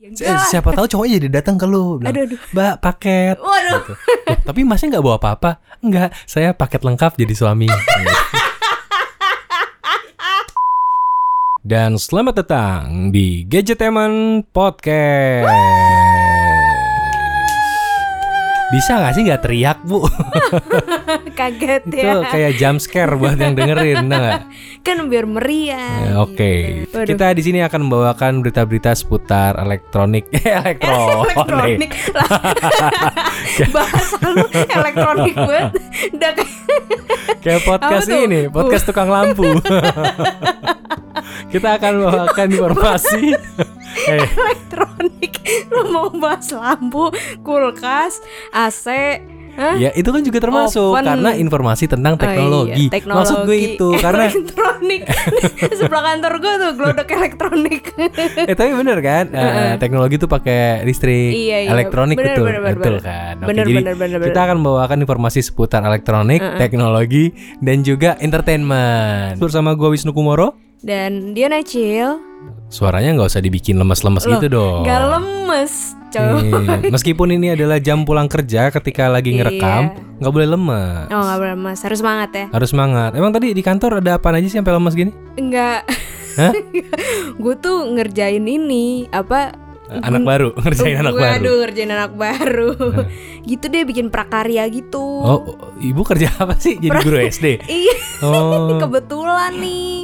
Ya enggak lah. siapa tahu cowoknya jadi datang ke lu bilang, Aduh, aduh. mbak paket Waduh. Gitu. "Loh, tapi masnya nggak bawa apa-apa enggak saya paket lengkap jadi suami dan selamat datang di Gadgeteman Podcast bisa nggak sih nggak teriak bu Kaget itu ya. kayak jump scare buat yang dengerin nah nggak? Kan biar meriah. Ya, Oke, gitu. Waduh. kita di sini akan membawakan berita-berita seputar elektronik, elektronik. elektronik lah. Bahasa lu elektronik banget. Kayak podcast ini, podcast tukang lampu. kita akan membawakan informasi. elektronik. Lu mau bahas lampu, kulkas, AC, Hah? ya itu kan juga termasuk Oven. karena informasi tentang Oh teknologi. iya, teknologi. Maksud gue itu karena elektronik. Sebelah kantor gue tuh glodok elektronik. eh tapi bener kan eh, teknologi tuh pakai listrik, Iya, iya. elektronik Bener, betul, bener, bener, betul bener. kan. Oke, Bener, jadi bener, bener, kita akan membawakan informasi seputar elektronik, teknologi dan juga entertainment. Bersama gue Wisnu Kumoro. Dan dia Nacil. Suaranya nggak usah dibikin lemes-lemes gitu dong. Gak lemes, cow. Iya, Meskipun ini adalah jam pulang kerja ketika lagi ngerekam, Iya. nggak boleh lemes. Oh gak boleh lemes, harus semangat ya Harus semangat. Emang tadi di kantor ada apa aja sih sampai lemes gini? Enggak Hah? Gue tuh ngerjain ini Apa Anak baru, ngerjain anak baru. Aduh ngerjain anak baru Gitu deh bikin prakarya gitu Oh, ibu kerja apa sih? Jadi guru SD. Iya Oh, kebetulan nih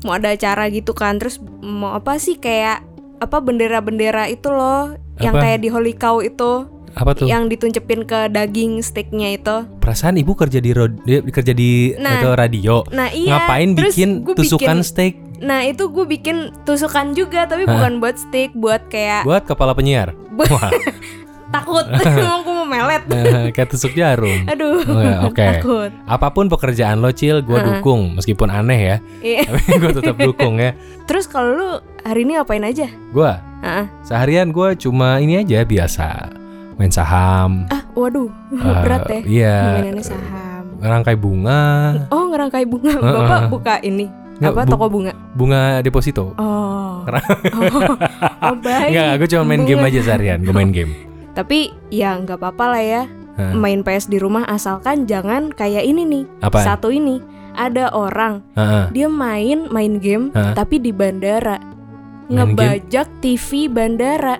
Mau ada acara gitu kan Terus mau apa sih kayak Apa bendera-bendera itu loh Yang Apa? kayak di Holy Cow itu apa tuh? Yang dituncepin ke daging steaknya itu Perasaan ibu kerja di dia kerja di Nah, itu radio. Nah iya Ngapain terus bikin tusukan bikin- steak Nah itu gue bikin tusukan juga Tapi bukan buat steak Buat kayak buat kepala penyiar? Wah, Takut Emang gue mau melet eh, kayak tusuk jarum. Aduh Oh, ya, Oke. Takut Apa pun pekerjaan lo, Cil, gue dukung meskipun aneh ya. Iya. Tapi gue tetap dukung ya. Terus kalau lu hari ini ngapain aja? Gua Heeh. seharian gue cuma ini aja biasa main saham. Ah, waduh, eh, berat ya. Iya. Mainannya saham. Rangkai bunga, Oh, ngerangkai bunga. Bapak buka ini. Nggak, apa bu- toko bunga? bunga deposito. Oh. oh, oh, baik. Enggak, gue cuma main game Bunga. aja seharian. Gue main game. Tapi ya nggak apa-apa lah ya. Hah. Main PS di rumah asalkan jangan kayak ini nih. Apaan? Satu ini ada orang Heeh. dia main main game Hah? tapi di bandara. Main game? Ngebajak TV bandara.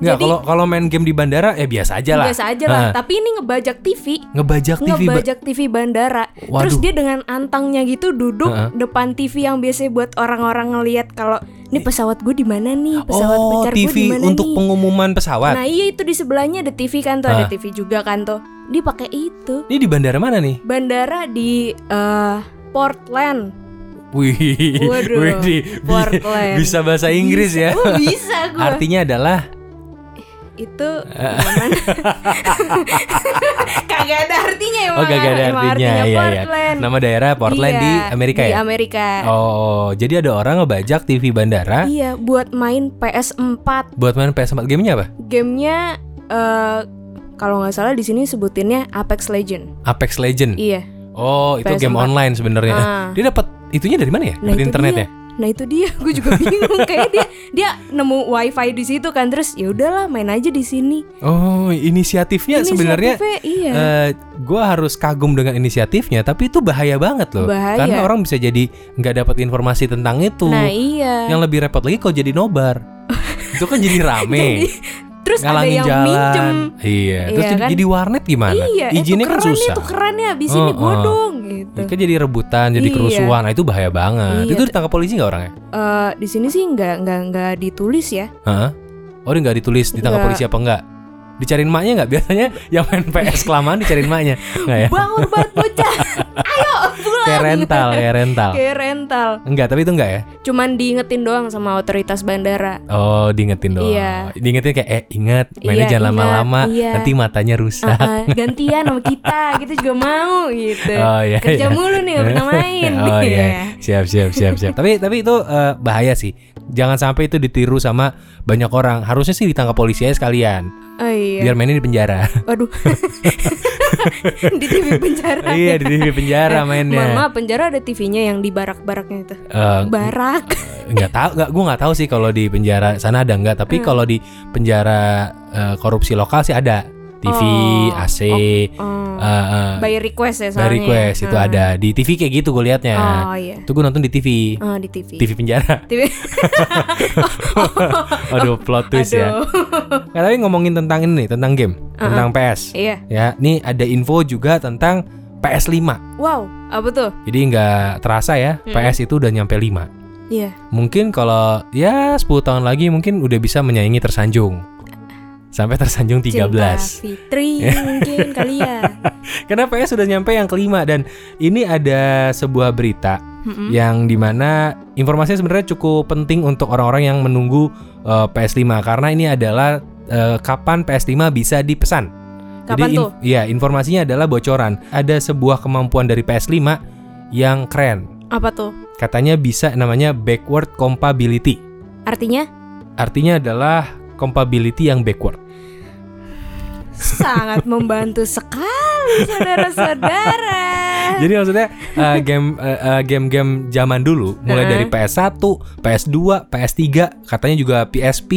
Enggak, Jadi- kalau kalau main game di bandara ya biasa aja lah. Biasa aja lah, Hah. tapi ini ngebajak TV. Ngebajak TV. ba- ngebajak TV bandara. Terus Waduh. dia dengan antangnya gitu duduk Heeh. depan TV yang biasanya buat orang-orang ngelihat kalau ini pesawat gue di mana nih, pesawat oh, pacar gue di TV mana untuk nih. pengumuman pesawat. Nah iya itu di sebelahnya ada TV kan tuh, ada Hah. TV juga kan tuh. Dia pakai itu. Ini di bandara mana nih? Bandara di eh, Portland. Wih, Waduh, wih, di- Portland. bisa bahasa Inggris ya. Oh, bisa gue. Artinya adalah itu mana? kagak ada artinya emang. Oh gak ada emang artinya iya, iya. Portland. Nama daerah Portland Iya, di Amerika di ya Amerika. Oh jadi ada orang ngebajak TV bandara Iya, buat main PS4. Buat main PS4 Gamenya apa? Gamenya eh kalau nggak salah di sini sebutinnya Apex Legend. Apex Legend Iya. Oh itu PS4. game online sebenarnya Ah. Dia dapat itunya dari mana ya? Nah dari itu internetnya? dia. Nah itu dia, gue juga bingung. Kayak dia dia nemu wifi di situ kan, terus ya udahlah main aja di sini. Oh inisiatifnya sebenarnya Inisiatifnya, iya. eh gue harus kagum dengan inisiatifnya, tapi itu bahaya banget loh. Bahaya. Karena orang bisa jadi nggak dapat informasi tentang itu. nah iya. Yang lebih repot lagi kalau jadi nobar. itu kan jadi rame. Jadi, terus ada yang jalan. minjem. Iya, terus Iya jadi, kan? jadi warnet gimana? Iya, Izinnya eh, kan susah. tukerannya abis ini Oh, gue oh. Gitu. Kan jadi rebutan, jadi Iya. kerusuhan. Nah, itu bahaya banget. Iya. Itu ditangkap polisi nggak orangnya? Eh, di sini sih nggak nggak nggak ditulis ya. Hah? Oh, nggak ditulis ditangkap polisi apa enggak? Dicariin maknya nggak? Biasanya yang main PS kelamaan dicariin maknya. Nggak ya? Bangun banget bocah. Ayo pulang. Kayak rental, kayak rental. Kayak rental. Enggak, tapi itu enggak ya? Cuman diingetin doang sama otoritas bandara. Oh, diingetin doang. Iya. Diingetin kayak eh ingat mainnya Iya, jangan lama-lama, iya. nanti matanya rusak. Ah, ah, gantian sama kita, kita juga mau gitu. Oh iya. Kerja iya. mulu nih, gak pernah main. oh iya. Iya. Siap siap siap siap. tapi tapi itu eh, bahaya sih. Jangan sampai itu ditiru sama banyak orang. Harusnya sih ditangkap polisi aja sekalian, Oh iya. biar mainin di penjara. Waduh. di TV penjara. iya di TV penjara Mohon mainnya. maaf, penjara ada TV-nya yang di barak-baraknya itu. Eh, Barak. nggak tahu nggak gue nggak tahu sih kalau di penjara sana ada nggak Hmm. tapi kalau di penjara eh, korupsi lokal sih ada TV Oh, AC Oh, eh, eh, by request ya by soalnya. request itu Hmm. ada di TV kayak gitu gue liatnya Oh iya. itu gue nonton di TV Oh di TV. TV penjara TV. aduh plot twist ya Aduh. Nah, tapi ngomongin tentang ini tentang game tentang PS Iya. ya ini ada info juga tentang PS5 Wow, apa tuh? jadi nggak terasa ya Hmm. PS itu udah nyampe 5 Iya. Mungkin kalau ya 10 tahun lagi mungkin udah bisa menyaingi tersanjung. Sampai tersanjung 13. Cinta Fitri mungkin kali ya. Karena PS sudah nyampe yang kelima dan ini ada sebuah berita Mm-mm. yang di mana informasinya sebenarnya cukup penting untuk orang-orang yang menunggu eh, PS5 karena ini adalah eh, kapan PS5 bisa dipesan. Kapan Jadi in- tuh? Iya, informasinya adalah bocoran. Ada sebuah kemampuan dari PS5 yang keren. Apa tuh? Katanya bisa namanya backward compatibility. Artinya Artinya adalah compatibility yang backward. Sangat membantu sekali saudara-saudara. Jadi maksudnya uh, game uh, uh, game-game zaman dulu mulai dari PS1, PS2, PS3, katanya juga PSP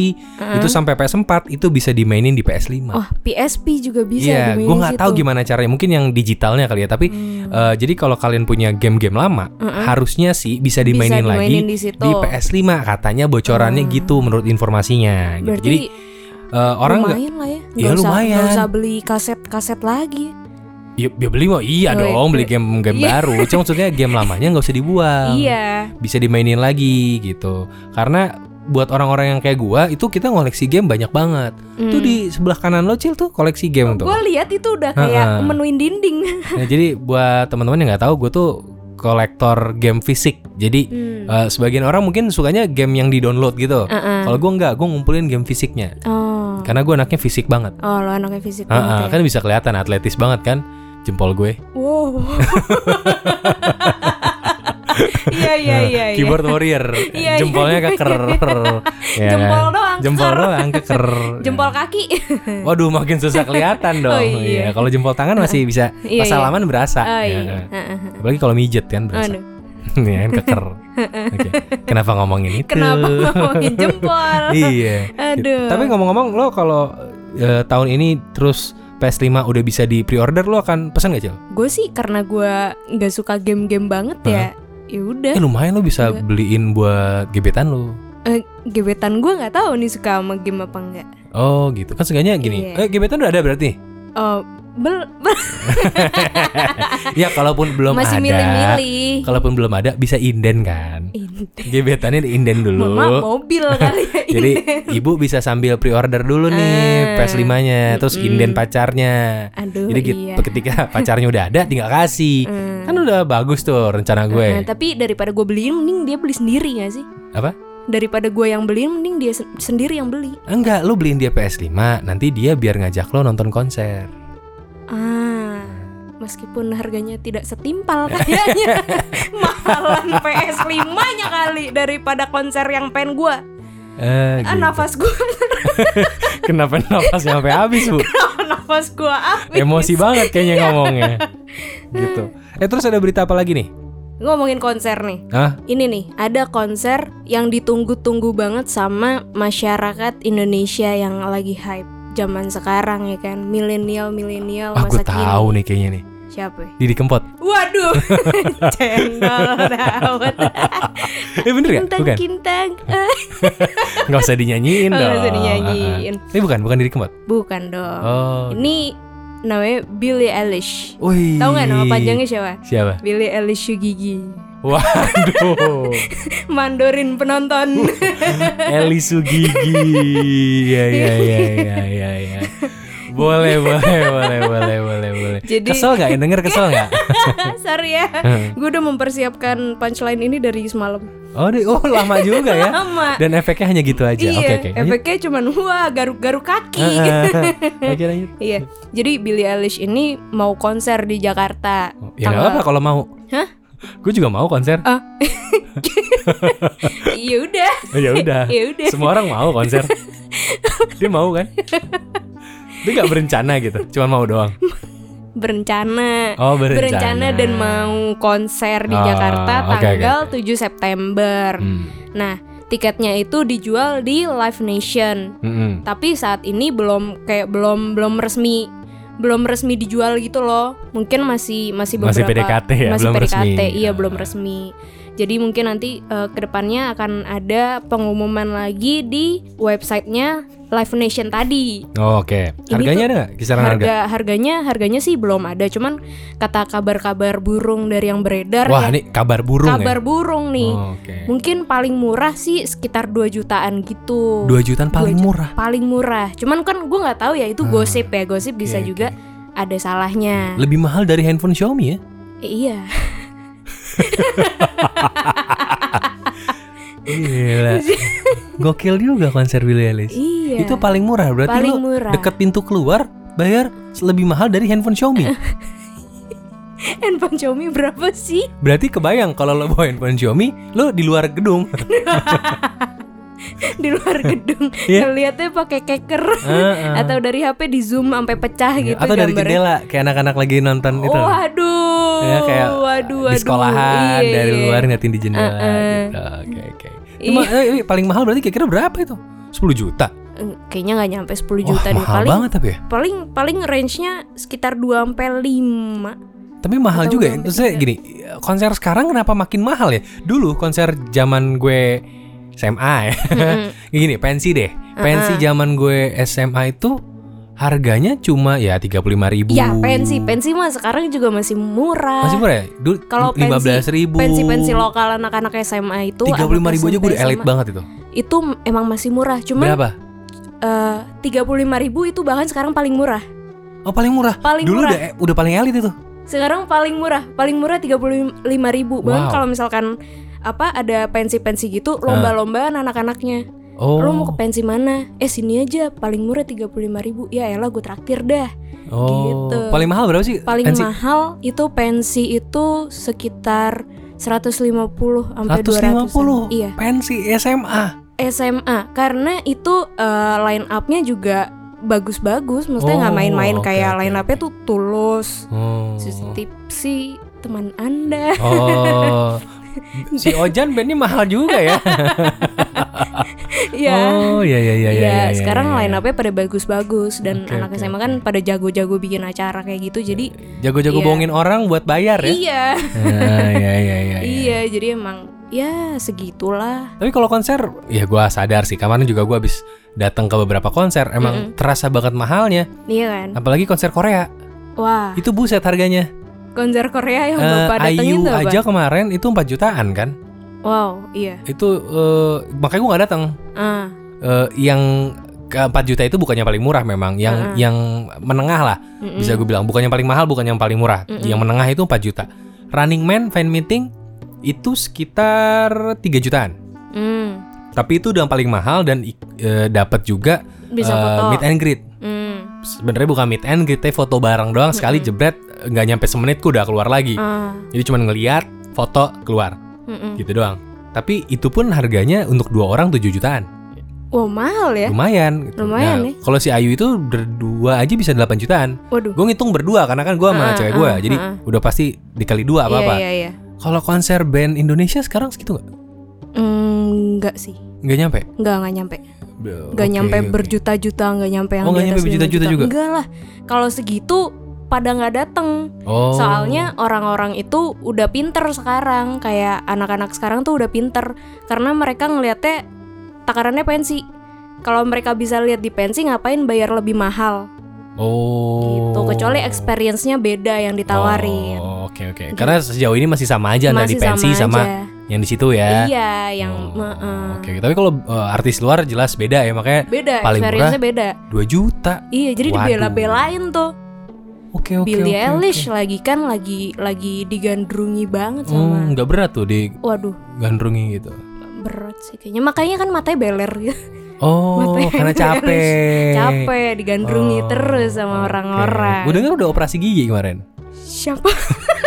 itu sampai PS4 itu bisa dimainin di PS5. Oh, PSP juga bisa Iya, dimainin gue nggak tahu gimana caranya. Mungkin yang digitalnya kali ya. Tapi Hmm. uh, jadi kalau kalian punya game-game lama, harusnya sih bisa dimainin, dimainin lagi di situ. di PS5. Katanya bocorannya gitu menurut informasinya. gitu. Jadi uh, orang lumayan lah ya. Iya, Nggak usah, lumayan. nggak usah beli kaset-kaset lagi. ya, ya beli mau iya Oh, dong beli iya. game-game Iya. baru. Cuma maksudnya game lamanya nggak usah dibuang. Iya. bisa dimainin lagi gitu. Karena buat orang-orang yang kayak gua itu kita ngoleksi game banyak banget. Tuh di sebelah kanan lo Cil tuh koleksi game tuh. Gue lihat itu udah kayak menuin dinding. Nah, jadi buat teman-teman yang nggak tahu gue tuh kolektor game fisik. Jadi Hmm. eh, sebagian orang mungkin sukanya game yang di-download gitu. Heeh. Kalau gua nggak, gue ngumpulin game fisiknya. Oh. Karena gue anaknya fisik banget. Oh, lo anaknya fisik Ah, ah, banget ya. kan bisa kelihatan atletis banget kan jempol gue. Wow. Iya iya iya iya. Keyboard warrior. Iya, iya. Jempolnya keker. Ya Jempol doang, Jempol doang keker. Jempol kaki. Waduh makin susah kelihatan dong. Oh, iya. Iya, kalau jempol tangan masih bisa Iya, pas iya. salaman berasa. Oh Ya, iya. ya. Apalagi kalau mijet kan berasa. Aduh. Iya kan keker. Oke. Kenapa ngomongin itu? Kenapa ngomongin jempol? iya. Aduh. Tapi ngomong-ngomong lo kalau eh, tahun ini terus PS5 udah bisa di pre-order lo akan pesan gak Cil? gue sih karena gue nggak suka game-game banget ya. Ya udah. Eh lumayan lo bisa Enggak. beliin buat gebetan lo. Eh, gebetan gue nggak tahu nih suka sama game apa enggak. Oh gitu kan seenggaknya gini. Iya. Eh gebetan udah ada berarti? Oh, bel, bel- ya kalaupun belum masih ada. milih-milih. Kalaupun belum ada bisa inden kan. Ini Gebetannya inden dulu. Mama mobil kali ya. Jadi ibu bisa sambil pre-order dulu nih Ah. PS5-nya, terus Mm-mm. inden pacarnya. Aduh, Jadi iya. ketika pacarnya udah ada tinggal kasih. Hmm. Kan udah bagus tuh rencana Nah, gue. tapi daripada gue beliin mending dia beli sendiri gak sih? Apa? Daripada gue yang beliin mending dia sen- sendiri yang beli. Enggak, lu beliin dia PS5, nanti dia biar ngajak lo nonton konser. Meskipun harganya tidak setimpal kayaknya mahalan PS5-nya kali daripada konser yang pen gue. Eh, Ah, gitu. nafas gue, Kenapa nafasnya sampai habis, Bu? nafas gue habis. Emosi banget kayaknya Iya. ngomongnya. Gitu. Eh, terus ada berita apa lagi nih? Ngomongin konser nih. Hah? Ini nih, ada konser yang ditunggu-tunggu banget sama masyarakat Indonesia yang lagi hype zaman sekarang ya kan. Milenial, milenial Aku masa kini. tahu nih kayaknya nih. Siapa? ya? Didi Kempot. Waduh, cendol. Eh bener gak? Kintang, Bukan? kintang. Nggak usah dinyanyiin Oh, dong. nggak usah dinyanyiin. Ini bukan, bukan Didi Kempot. Bukan dong. Oh. Ini namanya Billie Eilish. Wih. Tahu nggak nama panjangnya siapa? Siapa? Billie Eilish Gigi. Waduh. Mandorin penonton. Eli Sugigi. Ya ya ya ya ya ya. Boleh, boleh, boleh, boleh, boleh, boleh. Jadi- kesel nggak? Yang denger kesel nggak? Sorry ya. Gue udah mempersiapkan punchline ini dari semalam. Oh, di, oh lama juga ya. Lama. Dan efeknya hanya gitu aja. iya, Oke, oke. Lanjut. efeknya cuman wah garuk-garuk kaki. Oke, lanjut. iya. Jadi Billie Eilish ini mau konser di Jakarta. Ya nggak apa kalau mau. Hah? Gue juga mau konser. Udah, Oh, ya udah. ya udah. Semua orang mau konser. Dia mau kan? Dia gak berencana gitu, cuma mau doang. Berencana. Oh berencana. Berencana dan mau konser di Oh, Jakarta tanggal oke. 7 September. Hmm. Nah, tiketnya itu dijual di Live Nation. Mm-mm. Tapi saat ini belum kayak belum belum resmi belum resmi dijual gitu loh. Mungkin masih masih Masih beberapa PDKT ya, masih belum PDKT, resmi. iya Ah. belum resmi. Jadi mungkin nanti eh, ke depannya akan ada pengumuman lagi di websitenya Live Nation tadi. Oh, Oke. Ini Harganya tuh ada nggak? Kisaran harga? Harga harganya harganya sih belum ada, cuman kata kabar-kabar burung dari yang beredar Wah, ya. ini kabar burung kabar ya? burung nih. Oh, Oke. Mungkin paling murah sih sekitar 2 jutaan gitu. 2 jutaan paling Dua ju- murah. paling murah. Cuman kan gue nggak tahu ya itu Ah, gosip ya, gosip bisa oke, juga ada salahnya. Lebih mahal dari handphone Xiaomi ya? Eh, iya. Gila. Gokil juga konser Billie Eilish. Iya. Itu paling murah berarti Paling lu murah. deket pintu keluar bayar lebih mahal dari handphone Xiaomi. handphone Xiaomi berapa sih? Berarti kebayang kalau lo bawa handphone Xiaomi, lo di luar gedung. Di luar gedung. Iya. Ngeliatnya pakai keker Heeh. atau dari HP di zoom sampai pecah gitu Atau dari gambarnya. jendela kayak anak-anak lagi nonton itu. Waduh. Ya, kayak waduh, di sekolahan Iya, dari iya. luar ngeliatin di jendela Heeh. gitu. Oke oke. Iya. Cuma, eh, ini paling mahal berarti kira-kira berapa itu? 10 juta. Eh, Kayaknya nggak nyampe 10 Wah, juta deh mahal paling. banget tapi ya. Paling paling range-nya sekitar 2 sampai 5. Tapi mahal Atau juga ya. tiga. gini, konser sekarang kenapa makin mahal ya? Dulu konser zaman gue SMA ya. gini, pensi deh. Pensi zaman gue SMA itu harganya cuma ya 35.000 ribu. Ya pensi, pensi mah sekarang juga masih murah. Masih murah ya? Dulu Kalau lima belas pensi, ribu. pensi-pensi lokal anak-anak SMA itu Tiga puluh lima ribu aja gue udah elit banget itu. Itu emang masih murah, cuman Berapa? tiga puluh lima ribu itu bahkan sekarang paling murah. Oh paling murah. Paling Dulu murah. udah udah paling elit itu. Sekarang paling murah, paling murah tiga puluh lima ribu. Bahkan Wow. kalau misalkan apa ada pensi-pensi gitu, lomba-lombaan anak-anaknya. Oh. Lo mau ke pensi mana? Eh sini aja, paling murah tiga puluh lima ribu. Ya elah gue traktir dah. oh. gitu. Paling mahal berapa sih? Paling Pensi? mahal itu pensi itu sekitar 150 sampai 150 200. Iya. pensi SMA. SMA karena itu eh, line up-nya juga bagus-bagus, maksudnya nggak Oh, main-main oke, kayak oke, line up-nya tuh tulus. Oh. Si Tipsy teman Anda. Oh. si Ojan bandnya mahal juga ya. Iya. Oh iya iya iya Iya, iya. iya, sekarang iya. line up-nya pada bagus-bagus dan Oke, anak oke, SMA kan pada jago-jago bikin acara kayak gitu. Jadi jago-jago Iya. bohongin orang buat bayar ya. iya. Ah, iya iya iya. Iya, jadi emang ya segitulah. Tapi kalau konser, ya gua sadar sih. Kemarin juga gua habis datang ke beberapa konser, emang terasa banget mahalnya. Iya kan? Apalagi konser Korea, Wah, itu buset harganya. konser Korea yang Eh, Bapak datengin apa? aja kemarin itu 4 jutaan kan? Wow, iya. Itu eh, makanya gua nggak datang. Ah, Eh, yang ke 4 juta itu bukannya paling murah memang, yang Mm-mm. yang menengah lah. mm-mm. Bisa gue bilang bukan yang paling mahal, bukan yang paling murah. Mm-mm. Yang menengah itu 4 juta. Running Man fan meeting itu sekitar 3 jutaan. Hmm, Tapi itu udah yang paling mahal dan eh, dapat juga bisa foto. meet and greet. Hmm, Sebenarnya bukan meet and greet, tapi foto bareng doang sekali jebret eh, nggak nyampe semenit ku udah keluar lagi. ah, Jadi cuma ngeliat foto keluar mm-mm. gitu doang. Tapi itu pun harganya untuk dua orang 7 jutaan. Wow, mahal ya? Lumayan. gitu. Lumayan Nah, nih. Kalau si Ayu itu berdua aja bisa 8 jutaan. Waduh. Gue ngitung berdua karena kan gue sama Ah, cewek gue, ah, jadi ah. udah pasti dikali dua apa apa. Iya, iya, iya. Kalau konser band Indonesia sekarang segitu nggak? Hmm, enggak sih. Nggak nyampe. Enggak, enggak nyampe. Enggak Oke, nyampe oke. berjuta-juta, enggak nyampe yang Oh, di nyampe 5 berjuta-juta juta. juga? Enggak lah. Kalau segitu pada nggak dateng. Oh. Soalnya orang-orang itu udah pinter sekarang, kayak anak-anak sekarang tuh udah pinter karena mereka ngelihatnya takarannya pensi. Kalau mereka bisa lihat di pensi ngapain bayar lebih mahal Oh. gitu. Kecuali experience-nya beda yang ditawarin. Oh, oke oke. Karena sejauh ini masih sama aja antara di Masih pensi sama, aja. Yang di situ ya. Iya, yang Oh, Heeh. Oke, tapi kalau uh, artis luar jelas beda ya, makanya beda, Paling experience-nya beda. 2 juta. Iya, jadi Waduh. dibela-belain tuh. Oke oke. Billie Eilish oke. lagi kan lagi lagi digandrungi banget Hmm, sama. nggak berat tuh Waduh, digandrungi gitu. berat sih kayaknya. Makanya kan matanya beler gitu. Oh, Matanya karena capek. Capek digandrungi Oh, terus sama orang-orang. Gue denger udah operasi gigi kemarin. Siapa?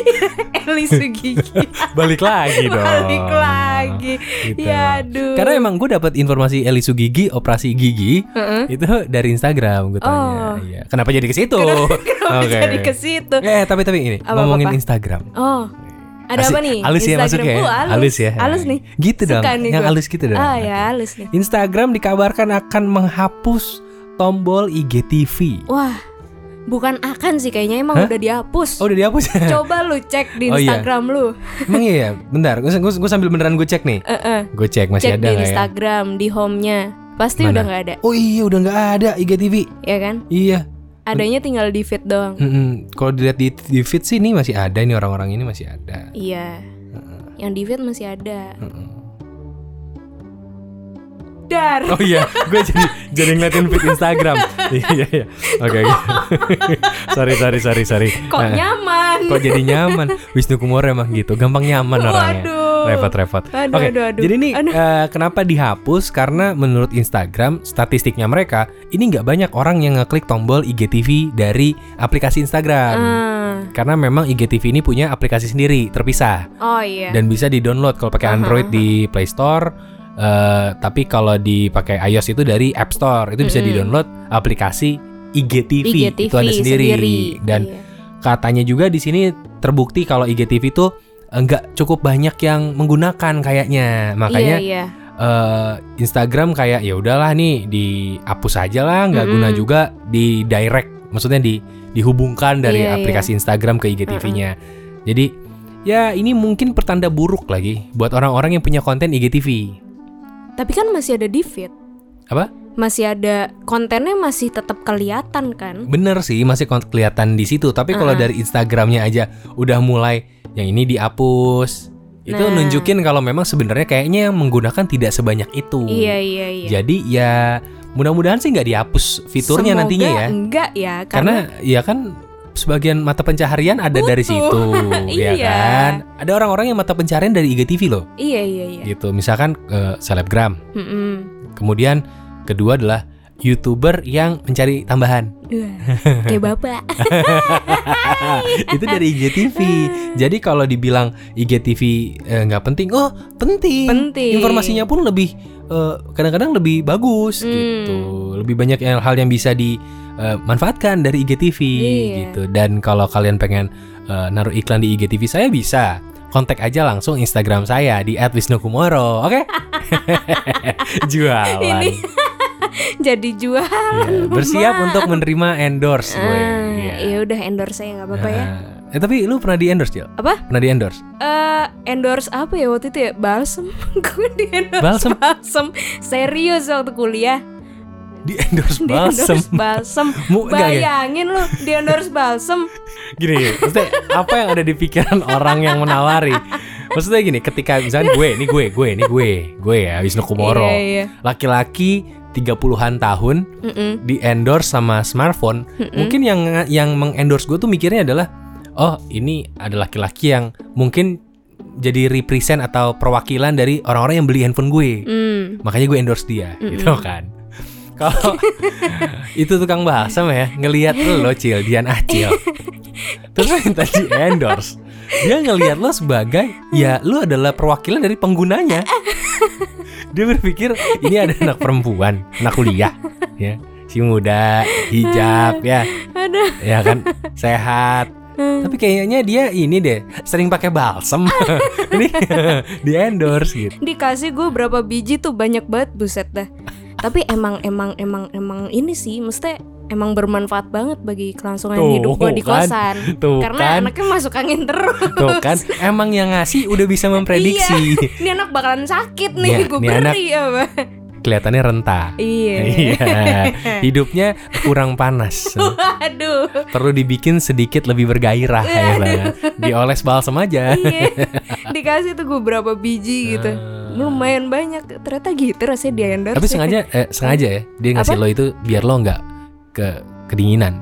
Eli Sugigi. Balik lagi dong. Balik lagi. Gitu. Ya aduh. Karena emang gue dapat informasi Eli Sugigi operasi gigi Heeh. itu dari Instagram gue tanya. Oh. Iya. Kenapa jadi ke situ? Kenapa Oke. jadi ke situ? Eh tapi tapi ini Apa, ngomongin apa? Instagram. Oh. Ada Asik- apa nih? halus ya masuknya ya? Halus. Halus ya? Halus nih. Gitu dong, Suka nih yang halus gitu dong. Ah ya halus nih. Instagram dikabarkan akan menghapus tombol IGTV. Wah, bukan akan sih kayaknya emang Hah? udah dihapus. Oh udah dihapus ya? Coba lu cek di Oh, iya. Instagram lu. Emang iya ya? Bentar, gue, gue, sambil beneran gue cek nih. Eh, eh. Gue cek masih Cek ada di ya? Instagram, di home-nya. Pasti Mana? udah nggak ada, Oh iya udah nggak ada IGTV. ya kan? Iya. Adanya tinggal di feed doang. Mm-mm. Kalau dilihat di, di feed sih ini masih ada ini orang-orang ini masih ada. Iya. Yang di feed masih ada. Mm-mm. Dar. Oh iya, gue jadi jadi ngeliatin feed Instagram. Iya iya. Oke oke. sorry sorry sorry sorry. Kok Nah, nyaman? Kok jadi nyaman? Wisnu Kumoro emang gitu, gampang nyaman orangnya. Waduh. Repot repot. Oke. aduh, aduh. Jadi ini eh, kenapa dihapus? Karena menurut Instagram statistiknya mereka ini nggak banyak orang yang ngeklik tombol IGTV dari aplikasi Instagram. Ah. Karena memang IGTV ini punya aplikasi sendiri terpisah Oh iya. dan bisa di-download kalau pakai Aha, Android di Play Store. Eh, tapi kalau dipakai iOS itu dari App Store. Itu bisa Mm-mm. di-download aplikasi IGTV, IGTV itu ada sendiri, dan Iya. katanya juga di sini terbukti kalau IGTV itu enggak cukup banyak yang menggunakan kayaknya. Makanya iya, iya. eh, Instagram kayak ya udahlah nih dihapus aja lah nggak Mm-mm. guna juga di direct. Maksudnya di dihubungkan dari Iya, aplikasi Instagram ke IGTV-nya jadi ya ini mungkin pertanda buruk lagi buat orang-orang yang punya konten IGTV Tapi kan masih ada di feed. apa Masih ada kontennya masih tetap kelihatan kan? bener sih masih kelihatan di situ tapi kalau Uh-uh. dari Instagramnya aja udah mulai yang ini dihapus itu Nah. nunjukin kalau memang sebenarnya kayaknya yang menggunakan tidak sebanyak itu Iya iya iya. jadi ya mudah-mudahan sih nggak dihapus fiturnya Semoga nantinya ya Enggak ya, karena ya kan sebagian mata pencaharian ada dari Butuh. situ ya Iya. kan ada orang-orang yang mata pencaharian dari IGTV loh iya iya iya. gitu misalkan eh, selebgram Mm-mm. kemudian kedua adalah youtuber yang mencari tambahan Wah, Kayak bapak. itu dari IGTV. Jadi kalau dibilang IGTV eh, nggak penting, oh penting. Penting. Informasinya pun lebih eh, kadang-kadang lebih bagus Hmm. gitu. Lebih banyak yang- hal yang bisa dimanfaatkan dari IGTV Iya. gitu. Dan kalau kalian pengen eh, naruh iklan di IGTV saya bisa. Kontak aja langsung Instagram saya di @wisnukumoro, oke? Jualan. Ini Jadi jual. Ya, bersiap untuk menerima endorse gue. Ah, Iya. ya udah endorse saya nggak apa-apa ya. Nah, Eh tapi lu pernah di endorse Jil? Apa? Pernah di endorse? Eh endorse apa ya waktu itu ya? Balsem. Gue di endorse Balsem? balsem. Serius waktu kuliah. Di endorse Di balsem. endorse balsem. Bayangin lu di endorse balsem. Gini, maksudnya apa yang ada di pikiran orang yang menawari? Maksudnya gini, ketika misalnya gue, ini gue, gue, ini gue, gue ya Wisnu Kumoro, Iya, iya. laki-laki 30-an tahun Mm-mm. di endorse sama smartphone, mungkin yang yang mengendorse gue tuh mikirnya adalah, oh ini ada laki-laki yang mungkin jadi represent atau perwakilan dari orang-orang yang beli handphone gue. Mm. makanya gue endorse dia gitu kan kalau itu tukang bahasa ya ngelihat lo cil Dian Acil terus minta di endorse. Dia ngelihat lo sebagai ya lo adalah perwakilan dari penggunanya. Dia berpikir ini ada anak perempuan anak kuliah ya. Si muda hijab ya. Ya kan sehat. Tapi kayaknya dia ini deh sering pakai balsem. Ini di endorse gitu. Dikasih gue berapa biji tuh banyak banget buset dah. Tapi emang emang emang emang ini sih mesti emang bermanfaat banget bagi kelangsungan Tuh, hidup gue di kan. kosan. Tuh, Karena kan. anaknya masuk angin terus. Tuh kan emang yang ngasih udah bisa memprediksi. Iya. Ini anak bakalan sakit nih, Nih, gue nih anak- beri apa. Kelihatannya renta. Iya. Iya. Hidupnya kurang panas. Waduh. Perlu dibikin sedikit lebih bergairah ya Bang. Dioles balsam aja. Iya. Dikasih tuh gue berapa biji gitu. Lumayan banyak. Ternyata gitu rasanya di endorse. Tapi sengaja eh, sengaja ya dia ngasih Apa? lo itu biar lo nggak ke kedinginan.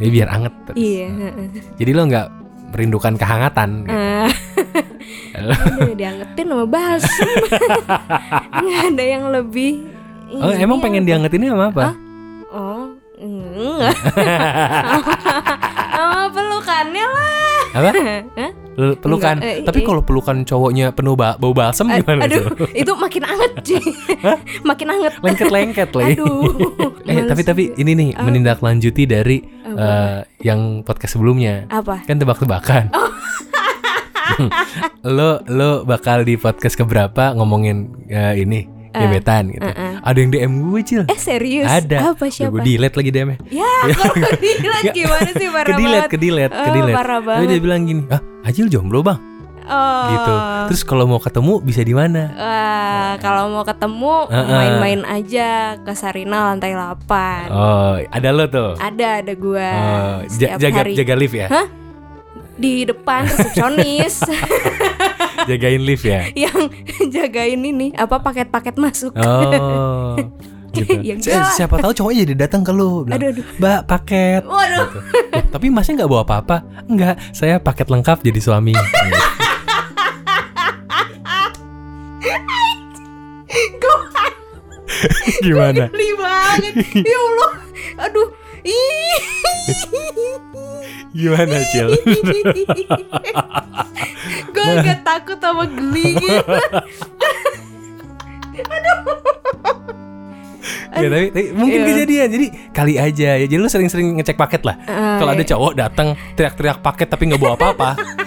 Jadi biar anget. terus. Iya. heeh. Jadi lo nggak merindukan kehangatan. gitu. Ah. Aduh, diangetin sama balsam. Nggak ada yang lebih. Oh, ini emang pengen apa? diangetinnya sama apa? Oh, enggak. Sama pelukannya lah. Apa? Hah? Lu- Pelukan. Enggak, eh, Tapi eh. kalau pelukan cowoknya penuh ba- bau balsam A- gimana Aduh, tuh? itu makin anget cuy. makin anget. Lengket-lengket lagi. Aduh. eh, males. tapi tapi ini nih Apa? menindaklanjuti dari Apa? eh, yang podcast sebelumnya. apa? Kan tebak-tebakan. Oh. lo lo bakal di podcast keberapa ngomongin eh, ini gebetan gitu. uh-uh. Ada yang DM gue cil. Eh serius? Ada. Apa siapa? Gue delete lagi DM-nya. Ya, kalau delete gimana sih parah Kedilet, banget. kedilet, Oh, kedilet. parah Tapi dia banget. bilang gini, ah Acil jomblo bang, Oh. gitu. Terus kalau mau ketemu bisa di mana? Wah, kalau mau ketemu main-main aja ke Sarina lantai 8. Oh, ada lo tuh. Ada ada gua Oh, jaga hari jaga lift ya, Hah? di depan resepsionis jagain lift ya. yang jagain ini apa paket-paket masuk. Oh, gitu. Ya enggak. siapa tahu cowoknya jadi datang ke lu, bilang, Aduh, aduh. Mbak paket. Waduh. Gitu. Loh, tapi masnya nggak bawa apa-apa? Enggak, saya paket lengkap jadi suami. Gimana? Geli banget. Ya Allah. Aduh. Ih. Gimana, Cil? Gue agak takut sama geli gitu. ya, tapi, tapi mungkin Iya. kejadian. Jadi kali aja ya. Jadi lu sering-sering ngecek paket lah. Ah, Kalau ada iya. cowok datang teriak-teriak paket tapi nggak bawa apa-apa.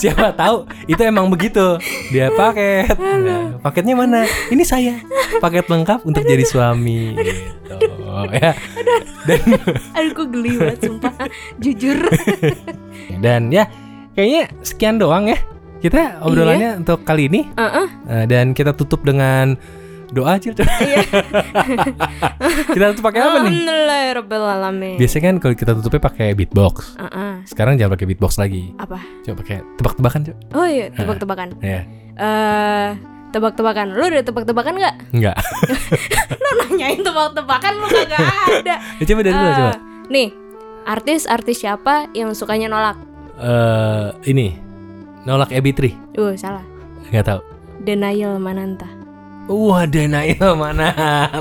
Siapa tahu itu emang begitu. Dia paket. Nah, paketnya mana? Ini saya. Paket lengkap untuk jadi suami gitu. Ya. Dan Aduh gue geli banget sumpah. Jujur. dan ya kayaknya sekian doang ya. Kita obrolannya untuk kali ini Heeh. Eh, dan kita tutup dengan doa aja. Iya. kita tutup pakai apa nih? Biasanya kan kalau kita tutupnya pakai beatbox. Sekarang jangan pakai beatbox lagi. Apa? Coba pakai tebak-tebakan, Cok. Oh iya, tebak-tebakan. Ya. Eh, tebak-tebakan. Lu udah tebak-tebakan nggak? Enggak. Lu nanyain tebak-tebakan lu kagak ada. ya, coba dari dulu Eh, coba. Nih, artis-artis siapa yang sukanya nolak? Eh, ini nolak Ebitri. Uh, salah. Enggak tahu. Denial Mananta. Wah, Denial mana?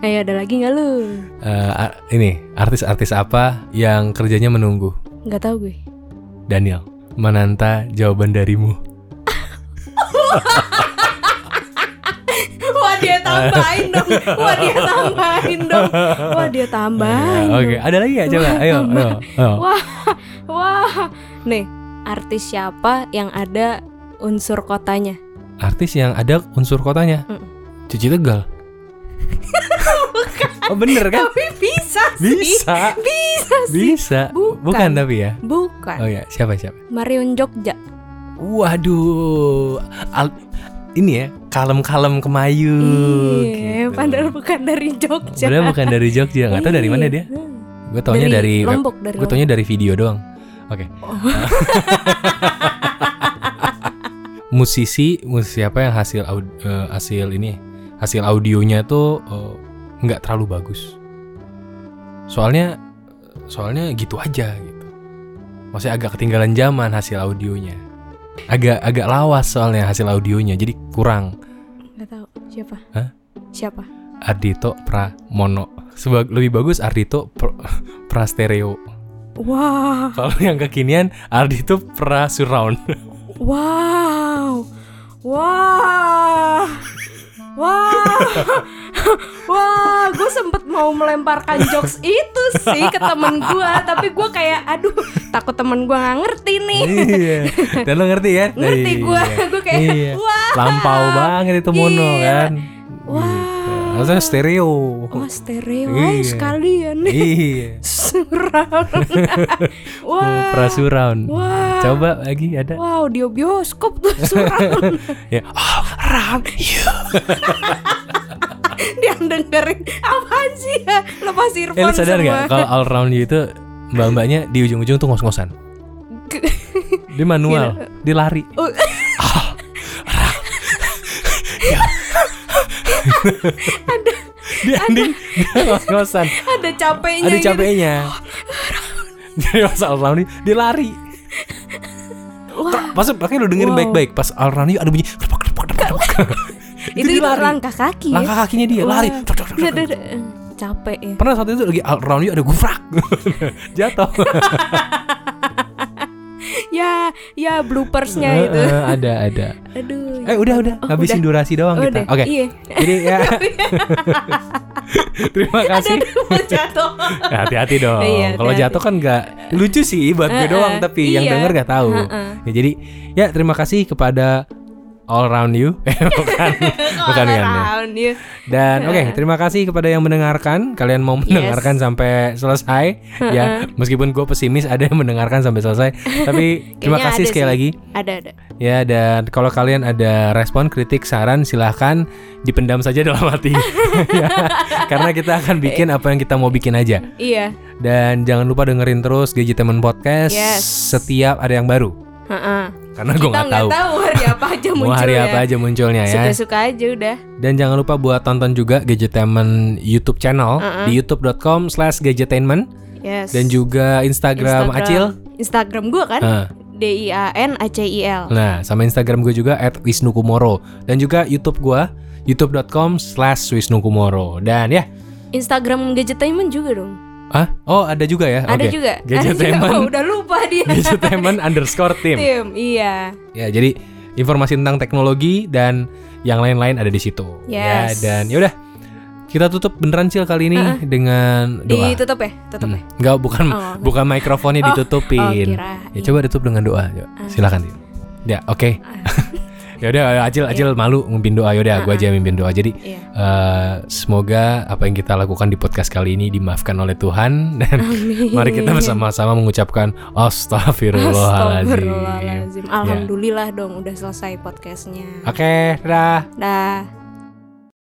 Ayo ada lagi nggak lu? Eh, a- ini artis-artis apa yang kerjanya menunggu? Nggak tahu gue. Daniel. Mananta jawaban darimu. Wah dia tambahin dong. Wah dia tambahin dong. Wah dia tambahin. Ya, Oke, dong. ada lagi ya coba? Wah, Ayo, ayo, ayo. Wah, wah. Nih, artis siapa yang ada unsur kotanya? Artis yang ada unsur kotanya. Mm. Cici Tegal. oh bener kan? Tapi bisa sih. Bisa. Bisa sih. Bisa. Bukan. tapi ya. Bukan. Oh ya, siapa siapa? Marion Jogja. Waduh. Al- ini ya, kalem-kalem kemayu. Iya, gitu. padahal bukan dari Jogja. Padahal bukan dari Jogja, nggak tahu dari mana dia. Iya. Gue taunya dari, web- Lombok dari gue taunya dari video doang. Oke. musisi, musisi apa yang hasil aud- eh, hasil ini hasil audionya tuh eh, nggak terlalu bagus. Soalnya soalnya gitu aja gitu. Masih agak ketinggalan zaman hasil audionya. Agak agak lawas soalnya hasil audionya, jadi kurang. Gak tahu siapa. Hah? Siapa? Ardito Pramono. Sebab lebih bagus Ardito Pr- Prastereo. Wah, Kalau yang kekinian Ardito Pra Surround. wow, wah, wah. Gue sempet mau melemparkan jokes itu sih ke temen gue, tapi gue kayak, aduh, takut temen gue nggak ngerti nih. iya. Dan lo ngerti kan? Ngerti Iya. gue, gue kayak, Iya. wah, Lampau banget itu mono Iya. kan. Wah. Maksudnya stereo. oh stereo, Iya. Sekalian nih. iya. Surround. Wah, Pra surround. Wah. Coba lagi ada. wow, audio bioskop tuh surround. Ya. Oh, ram. Iya. Dia dengerin apaan sih ya? Lepas Eh, earphone lu sadar semua. nggak kalau all round you itu mbak-mbaknya di ujung-ujung tuh ngos-ngosan. Dia manual, dia lari. Oh. dia ending dia ngos-ngosan. ada capeknya Ada gitu. capeknya. Jadi pas all round dia lari. Wah, Pas pakai lu dengerin Wow. baik-baik. Pas all round ada bunyi itu, itu lari. langkah kaki ya. Langkah kakinya dia Wah. lari. Capek ya. Pernah saat itu lagi all round ada gufrak. Jatuh. ya, ya bloopersnya Eh, itu. eh, ada ada. Aduh. Eh udah udah Oh, habisin udah. durasi doang Oh, kita. Oke. Iya. Jadi ya terima kasih. Jatuh. Ya, hati-hati dong. Iya, Kalau jatuh kan nggak lucu sih buat gue Eh, doang, tapi yang iya. denger nggak tahu. Eh, eh. Ya, jadi ya terima kasih kepada all around you. Eh, bukan, bukan All ya. around you. Dan oke, terima kasih kepada yang mendengarkan. Kalian mau mendengarkan sampai selesai, ya. Meskipun gue pesimis, ada yang mendengarkan sampai selesai. Tapi terima kasih sekali sih. lagi. Ada ada. Ya, dan kalau kalian ada respon, kritik, saran, silahkan dipendam saja dalam hati. Ya, Karena kita akan bikin apa yang kita mau bikin aja. Iya. Dan jangan lupa dengerin terus Gadgetemen Podcast Yes. setiap ada yang baru. Heeh. Karena gue nggak tahu tahu hari apa aja mau munculnya. hari apa aja munculnya ya. Suka-suka aja udah. Dan jangan lupa buat tonton juga Gadgetainment YouTube channel di youtube.com slash gadgetainment Yes. dan juga Instagram, Acil. Instagram gua kan. Ah. D I A N A C I L. Nah, sama Instagram gue juga at wisnukumoro dan juga YouTube gue youtube.com slash wisnukumoro dan ya Instagram Gadgetainment juga dong. Ah oh ada juga ya Ada Oke. juga. Gadgetainment Oh, udah lupa dia. Gadgetainment underscore team Tim, iya. ya jadi informasi tentang teknologi dan yang lain-lain ada di situ ya Yes. dan yaudah kita tutup beneran cil kali ini dengan doa Ditutup ya? Tutup ya? Hmm. Enggak, bukan Oh. bukan mikrofonnya Oh, ditutupin. oh, kirain. ya coba ditutup dengan doa. Yuk, silakan. Yuk. Ya, oke. ya udah Acil Acil malu mimpin doa. Yaudah, gua aja mimpin doa. Jadi Iya. eh, semoga apa yang kita lakukan di podcast kali ini dimaafkan oleh Tuhan dan mari kita bersama-sama mengucapkan astagfirullahaladzim. Astagfirullahaladzim. Alhamdulillah dong udah selesai podcastnya. Oke, dah. Dah.